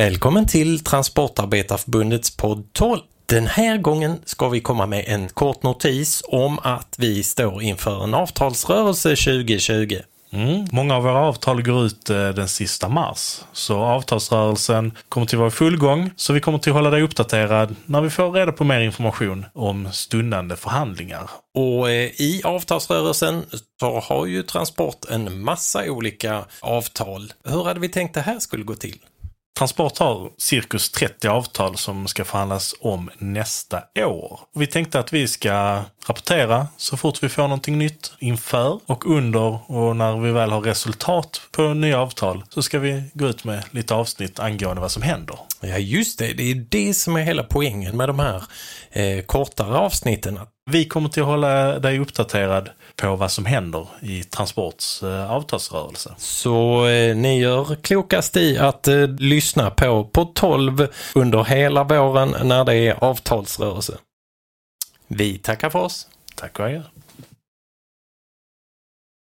Välkommen till Transportarbetarförbundets podd 12. Den här gången ska vi komma med en kort notis om att vi står inför en avtalsrörelse 2020. Mm. Många av våra avtal går ut eh, den sista mars, så avtalsrörelsen kommer till att vara i full gång. Så vi kommer till att hålla dig uppdaterad när vi får reda på mer information om stundande förhandlingar. Och eh, i avtalsrörelsen så har ju Transport en massa olika avtal. Hur hade vi tänkt det här skulle gå till? Transport har cirkus 30 avtal som ska förhandlas om nästa år. Vi tänkte att vi ska rapportera så fort vi får någonting nytt inför och under och när vi väl har resultat på nya avtal så ska vi gå ut med lite avsnitt angående vad som händer. Ja, just det. Det är det som är hela poängen med de här eh, kortare avsnitten. Vi kommer till att hålla dig uppdaterad på vad som händer i Transports eh, avtalsrörelse. Så eh, ni gör klokast i att eh, lyssna på på 12 under hela våren när det är avtalsrörelse. Vi tackar för oss. Tack och adjö.